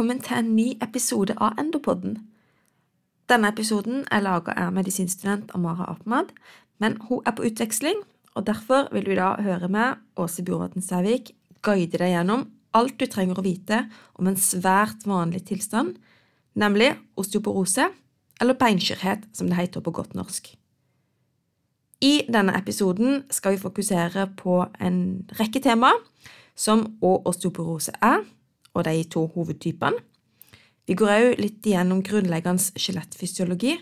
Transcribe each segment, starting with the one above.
velkommen til en ny episode av Endopodden. Denne episoden er laga av medisinstudent Amara Apmad, men hun er på utveksling, og derfor vil du da høre med Åse Bjorvatn Sævik guide deg gjennom alt du trenger å vite om en svært vanlig tilstand, nemlig osteoporose, eller beinskjørhet, som det heter på godt norsk. I denne episoden skal vi fokusere på en rekke temaer, som hva osteoporose er, og de to hovedtypene. Vi går òg litt igjennom grunnleggende skjelettfysiologi,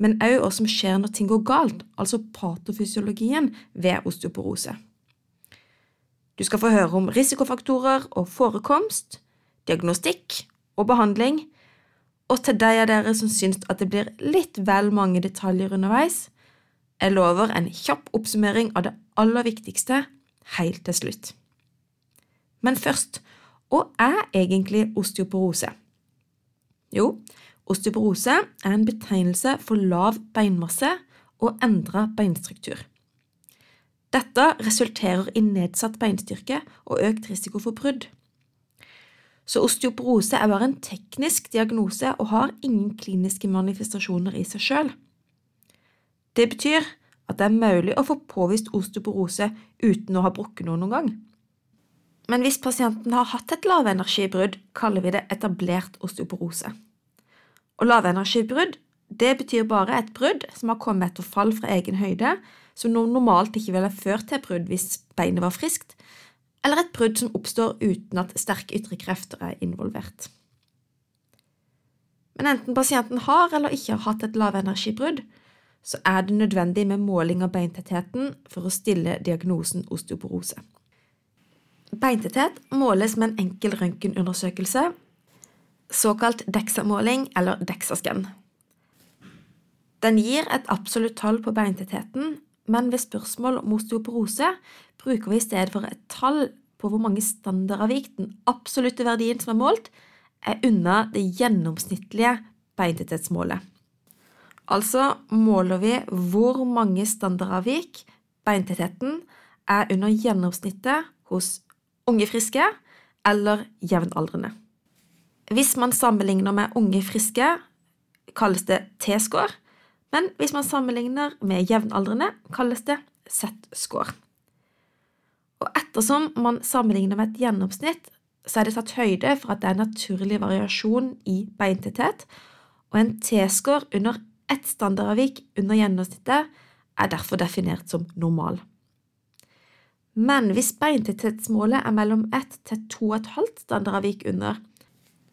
men òg hva som skjer når ting går galt, altså patofysiologien ved osteoporose. Du skal få høre om risikofaktorer og forekomst, diagnostikk og behandling, og til de av dere som syns at det blir litt vel mange detaljer underveis, jeg lover en kjapp oppsummering av det aller viktigste helt til slutt. Men først, hva er egentlig osteoporose? Jo, osteoporose er en betegnelse for lav beinmasse og endra beinstruktur. Dette resulterer i nedsatt beinstyrke og økt risiko for brudd. Så osteoporose er bare en teknisk diagnose og har ingen kliniske manifestasjoner i seg sjøl. Det betyr at det er mulig å få påvist osteoporose uten å ha brukket noe noen gang. Men hvis pasienten har hatt et lavenergibrudd, kaller vi det etablert osteoporose. Og lavenergibrudd det betyr bare et brudd som har kommet etter fall fra egen høyde, som normalt ikke ville ført til brudd hvis beinet var friskt, eller et brudd som oppstår uten at sterke ytre krefter er involvert. Men enten pasienten har eller ikke har hatt et lavenergibrudd, så er det nødvendig med måling av beintettheten for å stille diagnosen osteoporose. Beintetthet måles med en enkel røntgenundersøkelse, såkalt DEXA-måling eller DEXA-scan. Den gir et absolutt tall på beintettheten, men ved spørsmål om osteoporose bruker vi i stedet for et tall på hvor mange standardavvik den absolutte verdien som er målt, er unna det gjennomsnittlige beintetthetsmålet. Altså måler vi hvor mange standardavvik beintettheten er under gjennomsnittet hos unge friske eller jevnaldrende. Hvis man sammenligner med unge friske, kalles det T-score, men hvis man sammenligner med jevnaldrende, kalles det Z-score. Og ettersom man sammenligner med et gjennomsnitt, så er det tatt høyde for at det er naturlig variasjon i beintetthet, og en T-score under ett standardavvik under gjennomsnittet er derfor definert som normal. Men hvis beintetthetsmålet er mellom 1 til 2,5 standardavvik under,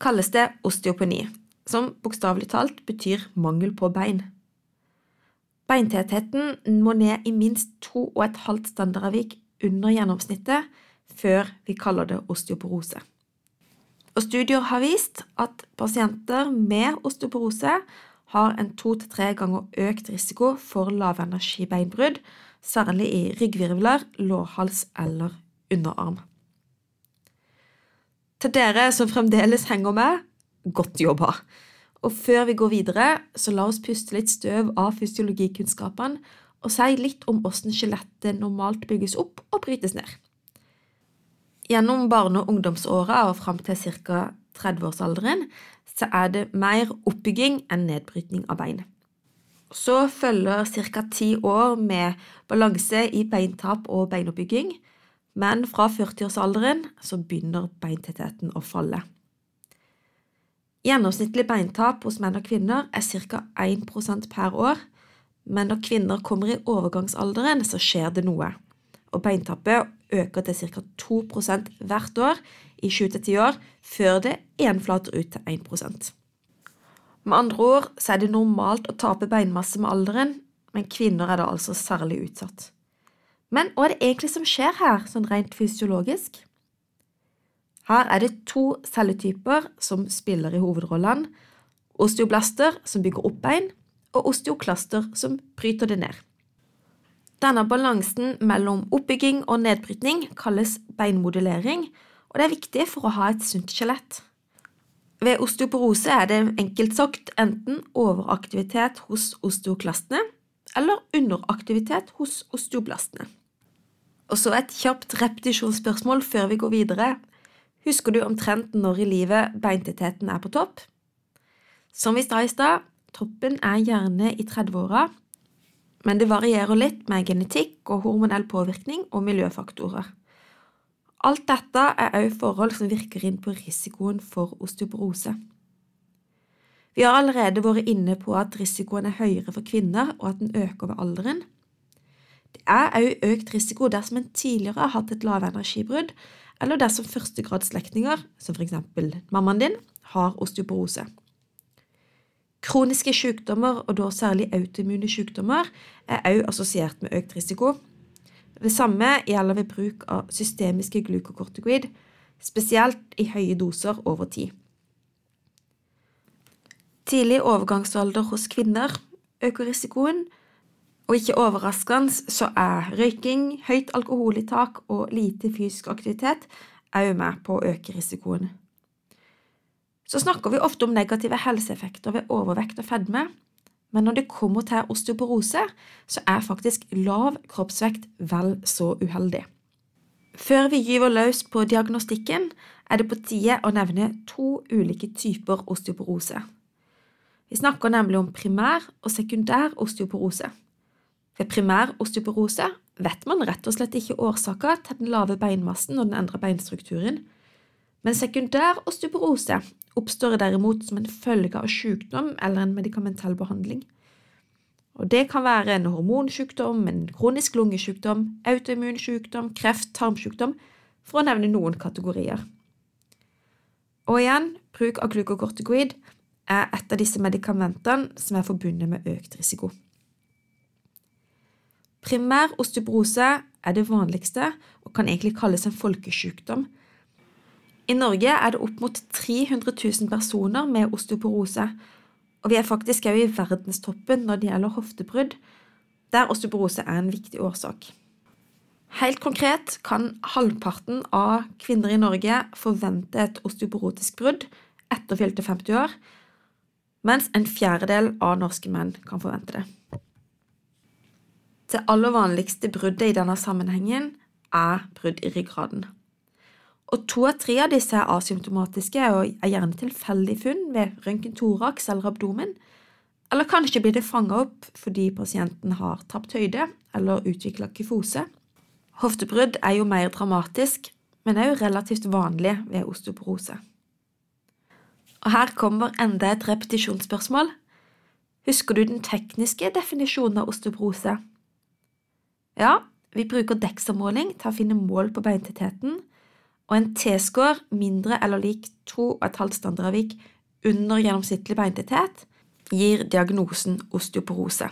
kalles det osteopeni, som bokstavelig talt betyr mangel på bein. Beintettheten må ned i minst 2,5 standardavvik under gjennomsnittet før vi kaller det osteoporose. Og Studier har vist at pasienter med osteoporose har en to til tre ganger økt risiko for lavenergibeinbrudd, særlig i ryggvirvler, lårhals eller underarm. Til dere som fremdeles henger med, godt jobba! Og før vi går videre, så la oss puste litt støv av fysiologikunnskapene og si litt om hvordan skjelettet normalt bygges opp og brytes ned. Gjennom barne- og ungdomsåra og fram til ca. 30-årsalderen så er det mer oppbygging enn nedbrytning av bein. Så følger ca. ti år med balanse i beintap og beinoppbygging, men fra 40-årsalderen så begynner beintettheten å falle. Gjennomsnittlig beintap hos menn og kvinner er ca. 1% per år, men når kvinner kommer i overgangsalderen, så skjer det noe, og beintapet øker til ca. 2% hvert år i 7-10 år, før det enflater ut til 1 Med andre ord så er det normalt å tape beinmasse med alderen, men kvinner er da altså særlig utsatt. Men hva er det egentlig som skjer her, sånn rent fysiologisk? Her er det to celletyper som spiller i hovedrollene. Osteoblaster, som bygger opp bein, og osteoklaster, som bryter det ned. Denne balansen mellom oppbygging og nedbrytning kalles beinmodellering, og det er viktig for å ha et sunt skjelett. Ved osteoporose er det enkelt sagt enten overaktivitet hos osteoklastene eller underaktivitet hos osteoblastene. Og så et kjapt repetisjonsspørsmål før vi går videre. Husker du omtrent når i livet beintettheten er på topp? Som vi sa i stad, toppen er gjerne i 30-åra, men det varierer litt med genetikk og hormonell påvirkning og miljøfaktorer. Alt dette er også forhold som virker inn på risikoen for osteoporose. Vi har allerede vært inne på at risikoen er høyere for kvinner, og at den øker ved alderen. Det er også økt risiko dersom en tidligere har hatt et lavenergibrudd, eller dersom førstegradsslektninger, som eksempel mammaen din, har osteoporose. Kroniske sykdommer, og da særlig autoimmune sykdommer, er også assosiert med økt risiko. Det samme gjelder ved bruk av systemiske glukokortikoid, spesielt i høye doser over tid. Tidlig overgangsalder hos kvinner øker risikoen, og ikke overraskende så er røyking, høyt alkoholinntak og lite fysisk aktivitet også med på å øke risikoen. Så snakker vi ofte om negative helseeffekter ved overvekt og fedme, men når det kommer til osteoporose, så er faktisk lav kroppsvekt vel så uheldig. Før vi gyver løs på diagnostikken, er det på tide å nevne to ulike typer osteoporose. Vi snakker nemlig om primær og sekundær osteoporose. Ved primær osteoporose vet man rett og slett ikke årsaker til den lave beinmassen og den endra beinstrukturen, men sekundær osteoporose oppstår derimot som en følge av sykdom eller en medikamentell behandling. Og Det kan være en hormonsykdom, en kronisk lungesykdom, autoimmun sykdom, kreft, tarmsykdom, for å nevne noen kategorier. Og igjen, bruk av glukokortikoid er et av disse medikamentene som er forbundet med økt risiko. Primær osteoporose er det vanligste og kan egentlig kalles en folkesykdom. I Norge er det opp mot 300 000 personer med osteoporose, og vi er faktisk òg i verdenstoppen når det gjelder hoftebrudd, der osteoporose er en viktig årsak. Helt konkret kan halvparten av kvinner i Norge forvente et osteoporotisk brudd etter fylte 50 år, mens en fjerdedel av norske menn kan forvente det. Det aller vanligste bruddet i denne sammenhengen er brudd i ryggraden. Og To av tre av disse er asymptomatiske og er gjerne tilfeldig funn ved røntgen eller abdomen, eller kanskje blir det fanget opp fordi pasienten har tapt høyde eller utvikla kyfose. Hoftebrudd er jo mer dramatisk, men er jo relativt vanlig ved osteoporose. Og her kommer enda et repetisjonsspørsmål. Husker du den tekniske definisjonen av osteoporose? Ja, vi bruker DEXA-måling til å finne mål på beintettheten, og en T-score mindre eller lik 2,5 standardavvik under gjennomsnittlig beintetthet gir diagnosen osteoporose.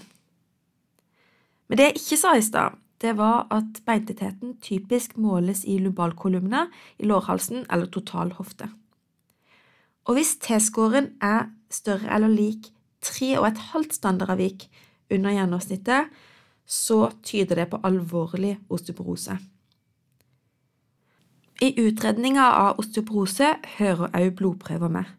Men det jeg ikke sa i stad, det var at beintettheten typisk måles i lubalkolumna, i lårhalsen eller total hofte. Og hvis T-scoren er større eller lik 3,5 standardavvik under gjennomsnittet, så tyder det på alvorlig osteoporose. I utredninga av osteoporose hører også blodprøver med.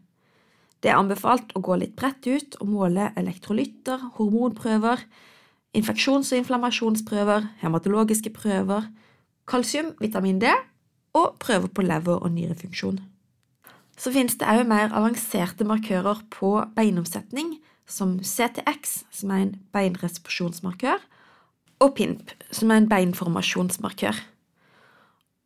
Det er anbefalt å gå litt bredt ut og måle elektrolytter, hormonprøver, infeksjons- og inflammasjonsprøver, hematologiske prøver, kalsium, vitamin D og prøver på lever- og nyrefunksjon. Så finnes det òg mer avanserte markører på beinomsetning, som CTX, som er en beinresepsjonsmarkør, og PINP, som er en beinformasjonsmarkør.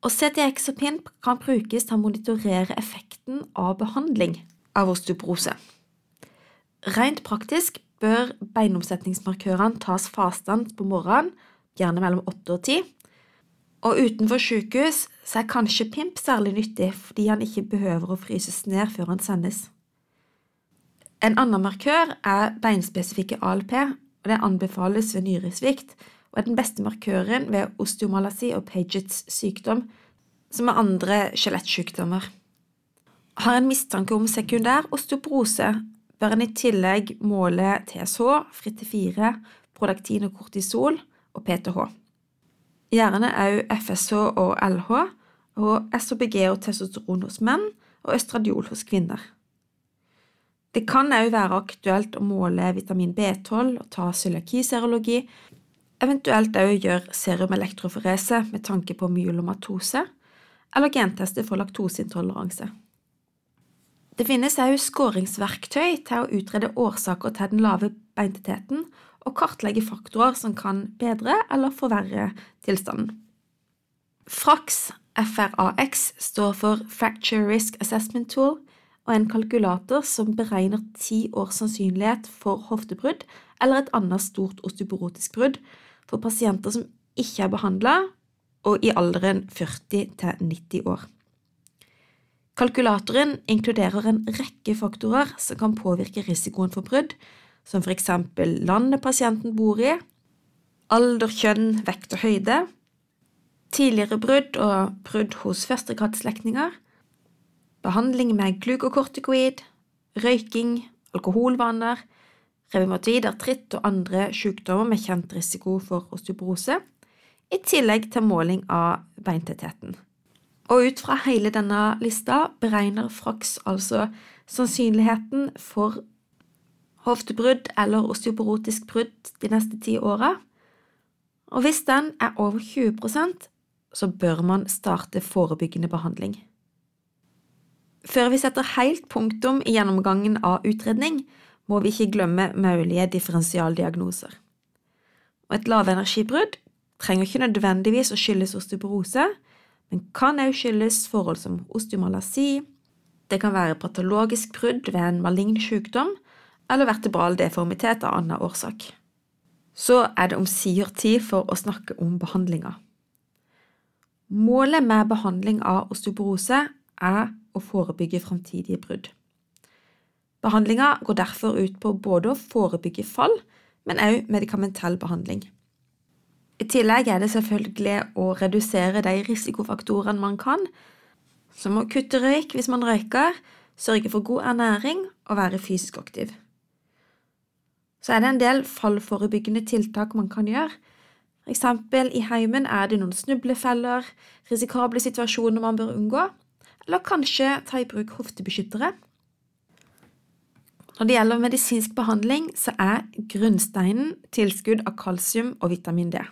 Og CTX og PINP kan brukes til å monitorere effekten av behandling av osteoporose. Rent praktisk bør beinomsetningsmarkørene tas fastand på morgenen, gjerne mellom 8 og 10, og utenfor sykehus så er kanskje Pimp særlig nyttig fordi han ikke behøver å fryses ned før han sendes. En annen markør er beinspesifikke ALP, og det anbefales ved nyresvikt og er den beste markøren ved osteomalasi og Pagets sykdom, som er andre skjelettsykdommer. Har en mistanke om sekundær osteoporose, bør en i tillegg måle TSH, fritt til 4, prolaktin og kortisol og PTH gjerne òg FSH og LH, og SOBG og testosteron hos menn og østradiol hos kvinner. Det kan òg være aktuelt å måle vitamin B12 og ta cøliakiserologi, eventuelt òg gjøre serumelektroforese med tanke på myelomatose, eller genteste for laktoseintoleranse. Det finnes også skåringsverktøy til å utrede årsaker til den lave beintetheten og kartlegge faktorer som kan bedre eller forverre tilstanden. FRAX, FRAX, står for Fracture Risk Assessment Tool og er en kalkulator som beregner ti års sannsynlighet for hoftebrudd eller et annet stort osteoporotisk brudd for pasienter som ikke er behandla, og i alderen 40 90 år. Kalkulatoren inkluderer en rekke faktorer som kan påvirke risikoen for brudd, som eksempel landet pasienten bor i, alder, kjønn, vekt og høyde, tidligere brudd og brudd hos førstegradsslektninger, behandling med glukokortikoid, røyking, alkoholvaner, revmatoid artritt og andre sykdommer med kjent risiko for osteoporose, i tillegg til måling av beintettheten. Og ut fra hele denne lista beregner Frax altså sannsynligheten for hoftebrudd eller osteoporotisk brudd de neste ti åra. Og hvis den er over 20% så bør man starte forebyggende behandling. Før vi setter helt punktum i gjennomgangen av utredning, må vi ikke glemme mulige differensialdiagnoser. Og et lavenergibrudd trenger ikke nødvendigvis å skyldes osteoporose, men kan også skyldes forhold som osteomalasi, det kan være patologisk brudd ved en malign sykdom eller vertebral deformitet av annen årsak. Så er det omsider tid for å snakke om behandlinga. Målet med behandling av osteoporose er å forebygge framtidige brudd. Behandlinga går derfor ut på både å forebygge fall, men også medikamentell behandling. I tillegg er det selvfølgelig å redusere de risikofaktorene man kan, som å kutte røyk hvis man røyker, sørge for god ernæring og være fysisk aktiv. Så er det en del fallforebyggende tiltak man kan gjøre. For eksempel i heimen er det noen snublefeller, risikable situasjoner man bør unngå, eller kanskje ta i bruk hoftebeskyttere. Når det gjelder medisinsk behandling, så er grunnsteinen tilskudd av kalsium og vitamin D.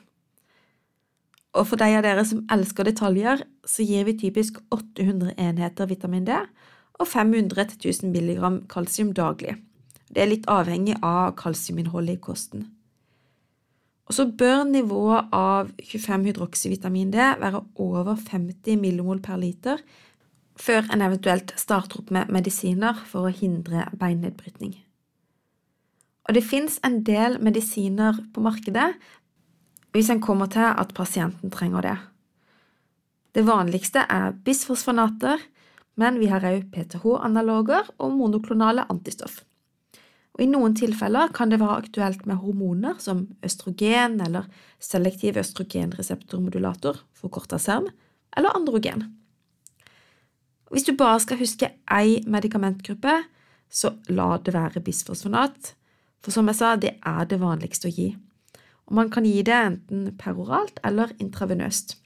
Og for de av dere som elsker detaljer, så gir vi typisk 800 enheter vitamin D og 500-1000 mg kalsium daglig. Det er litt avhengig av kalsiuminnholdet i kosten. Og så bør nivået av 25-hydroksyvitamin D være over 50 millimol per liter før en eventuelt starter opp med medisiner for å hindre beinnedbrytning. Og det fins en del medisiner på markedet hvis en kommer til at pasienten trenger det. Det vanligste er bisfosfonater, men vi har òg PTH-analoger og monoklonale antistoff. Og I noen tilfeller kan det være aktuelt med hormoner som østrogen eller selektiv østrogenreseptormodulator, forkorta SERM, eller androgen. Hvis du bare skal huske én medikamentgruppe, så la det være bisfosfonat, for som jeg sa, det er det vanligste å gi og man kan gi det enten peroralt eller intravenøst.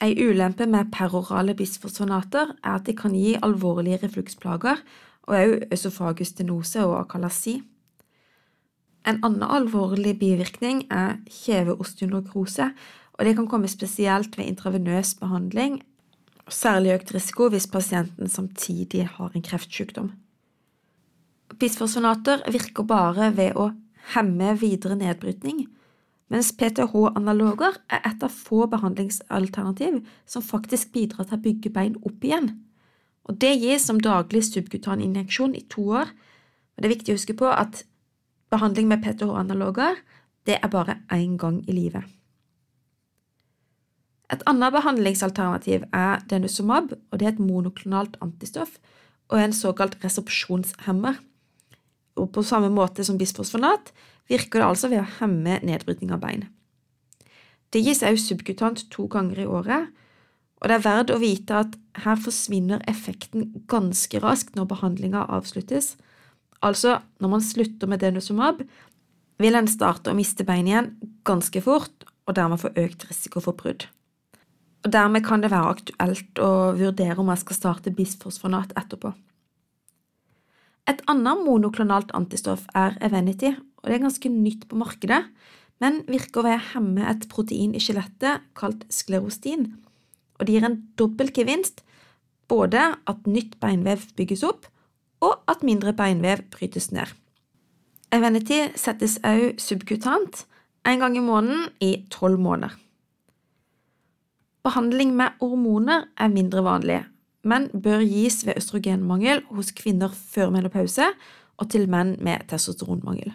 Ei ulempe med perorale bisfosfonater er at de kan gi alvorlige refluksplager og også øsofagusstenose og akalasi. En annen alvorlig bivirkning er kjeveosteonekrose, og det kan komme spesielt ved intravenøs behandling, særlig økt risiko hvis pasienten samtidig har en kreftsykdom. Bisfosfonater virker bare ved å hemme videre nedbrytning, mens PTH-analoger er et av få behandlingsalternativ som faktisk bidrar til å bygge bein opp igjen. Og Det gis som daglig subkutan injeksjon i to år. Og Det er viktig å huske på at behandling med PTH-analoger det er bare én gang i livet. Et annet behandlingsalternativ er denosumab, og det er et monoklonalt antistoff og en såkalt resepsjonshemmer. og på samme måte som bisfosfonat virker det altså ved å hemme nedbrytning av bein. Det gis også subkutant to ganger i året, og det er verdt å vite at her forsvinner effekten ganske raskt når behandlinga avsluttes. Altså, når man slutter med denosumab, vil en starte å miste bein igjen ganske fort, og dermed få økt risiko for brudd. Og Dermed kan det være aktuelt å vurdere om jeg skal starte bisfosfonat etterpå. Et annet monoklonalt antistoff er Evenity, og det er ganske nytt på markedet, men virker ved å hemme et protein i skjelettet kalt sklerostin. og det gir en dobbel gevinst, både at nytt beinvev bygges opp, og at mindre beinvev brytes ned. Evenity settes også subkutant en gang i måneden i tolv måneder. Behandling med hormoner er mindre vanlig, men bør gis ved østrogenmangel hos kvinner før menopause og til menn med testosteronmangel.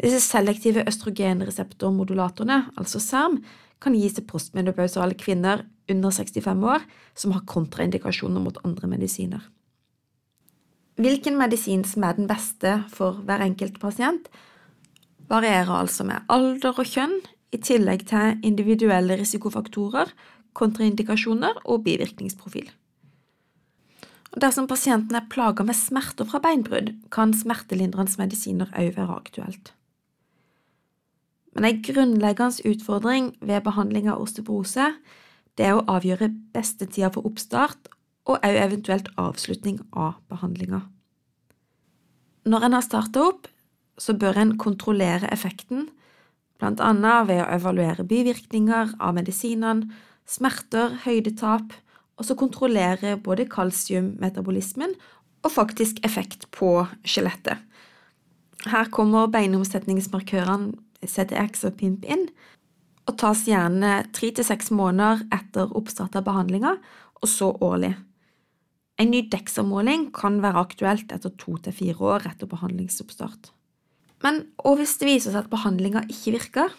Disse selektive østrogenreseptormodulatorene, altså SERM, kan gis til postmenopausale kvinner under 65 år som har kontraindikasjoner mot andre medisiner. Hvilken medisin som er den beste for hver enkelt pasient, varierer altså med alder og kjønn, i tillegg til individuelle risikofaktorer, kontraindikasjoner og bivirkningsprofil. Dersom pasienten er plaga med smerter fra beinbrudd, kan smertelindrende medisiner òg være aktuelt. Men en grunnleggende utfordring ved behandling av osteoporose det er å avgjøre beste tida for oppstart og òg eventuelt avslutning av behandlinga. Når en har starta opp, så bør en kontrollere effekten, annet ved å evaluere bivirkninger av medisinene, smerter, høydetap, og så kontrollere både kalsiummetabolismen og faktisk effekt på skjelettet. Her kommer beinomsetningsmarkørene CTX og PIMP inn, og tas gjerne tre til seks måneder etter oppstart av behandlinga, og så årlig. En ny DEXA-måling kan være aktuelt etter to til fire år etter behandlingsoppstart. Men og hvis det viser seg at behandlinga ikke virker?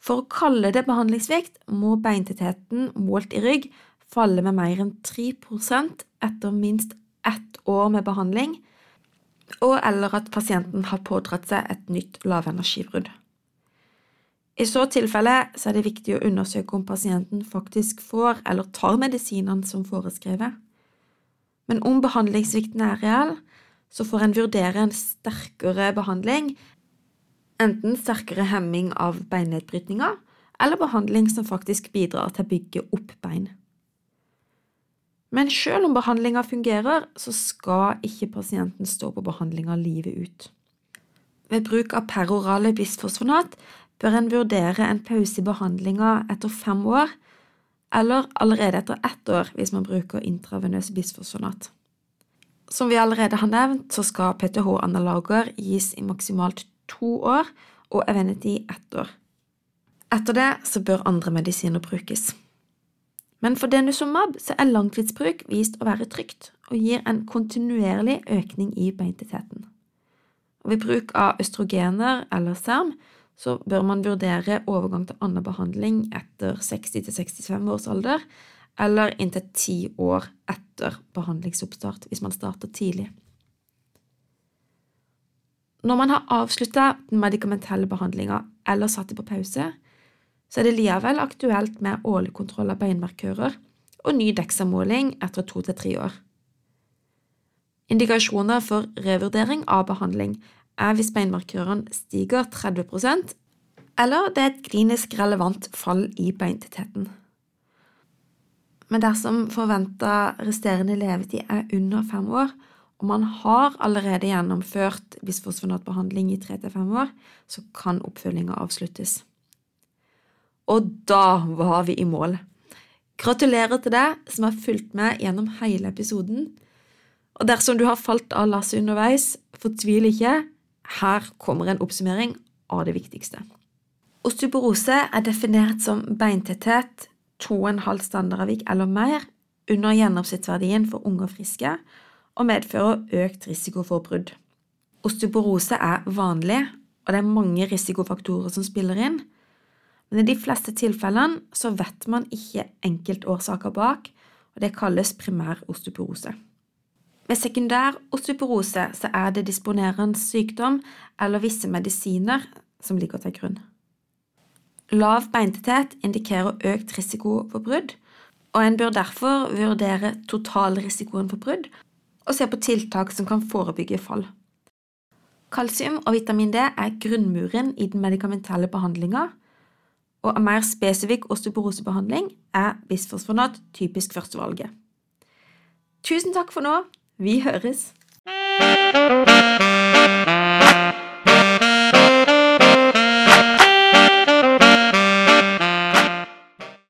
For å kalle det behandlingssvikt må beintettheten målt i rygg falle med mer enn 3% etter minst ett år med behandling, og eller at pasienten har pådratt seg et nytt lavenergibrudd. I så tilfelle så er det viktig å undersøke om pasienten faktisk får eller tar medisinene som foreskrevet. Men om behandlingssvikten er reell, så får en vurdere en sterkere behandling, enten sterkere hemming av beinnedbrytninga, eller behandling som faktisk bidrar til å bygge opp bein. Men selv om behandlinga fungerer, så skal ikke pasienten stå på behandlinga livet ut. Ved bruk av perorale bisfosfonat bør en vurdere en pause i behandlinga etter fem år, eller allerede etter ett år hvis man bruker intravenøs bisfosfonat. Som vi allerede har nevnt, så skal PTH-analoger gis i maksimalt to år og Evenity ett år. Etter det så bør andre medisiner brukes. Men for denusomab så er langtidsbruk vist å være trygt og gir en kontinuerlig økning i beintettheten. Ved bruk av østrogener eller SERM så bør man vurdere overgang til annen behandling etter 60–65 års alder, eller inntil ti år etter behandlingsoppstart hvis man starter tidlig. Når man har avslutta den medikamentelle behandlinga eller satt det på pause, så er det likevel aktuelt med årlig kontroll av beinmarkører og ny DEXA-måling etter to til tre år. Indikasjoner for revurdering av behandling er hvis beinmarkørene stiger 30% eller det er et klinisk relevant fall i beintettheten. Men dersom forventa resterende levetid er under fem år, og man har allerede gjennomført bisfosfonatbehandling i tre til fem år, så kan oppfølginga avsluttes. Og da var vi i mål. Gratulerer til deg som har fulgt med gjennom hele episoden. Og dersom du har falt av lasset underveis, fortvil ikke. Her kommer en oppsummering av det viktigste. Osteoporose er definert som beintetthet 2,5 standardavvik eller mer under gjennomsnittsverdien for unge og friske, og medfører økt risiko for brudd. Osteoporose er vanlig, og det er mange risikofaktorer som spiller inn, men i de fleste tilfellene så vet man ikke enkeltårsaker bak, og det kalles primær osteoporose. Ved sekundær osteoporose så er det disponerende sykdom eller visse medisiner som ligger til grunn. Lav beintetthet indikerer økt risiko for brudd, og en bør derfor vurdere totalrisikoen for brudd og se på tiltak som kan forebygge fall. Kalsium og vitamin D er grunnmuren i den medikamentelle behandlinga, og en mer spesifikk osteoporosebehandling er bisfosfonat typisk førstevalget. Tusen takk for nå. Vi høres!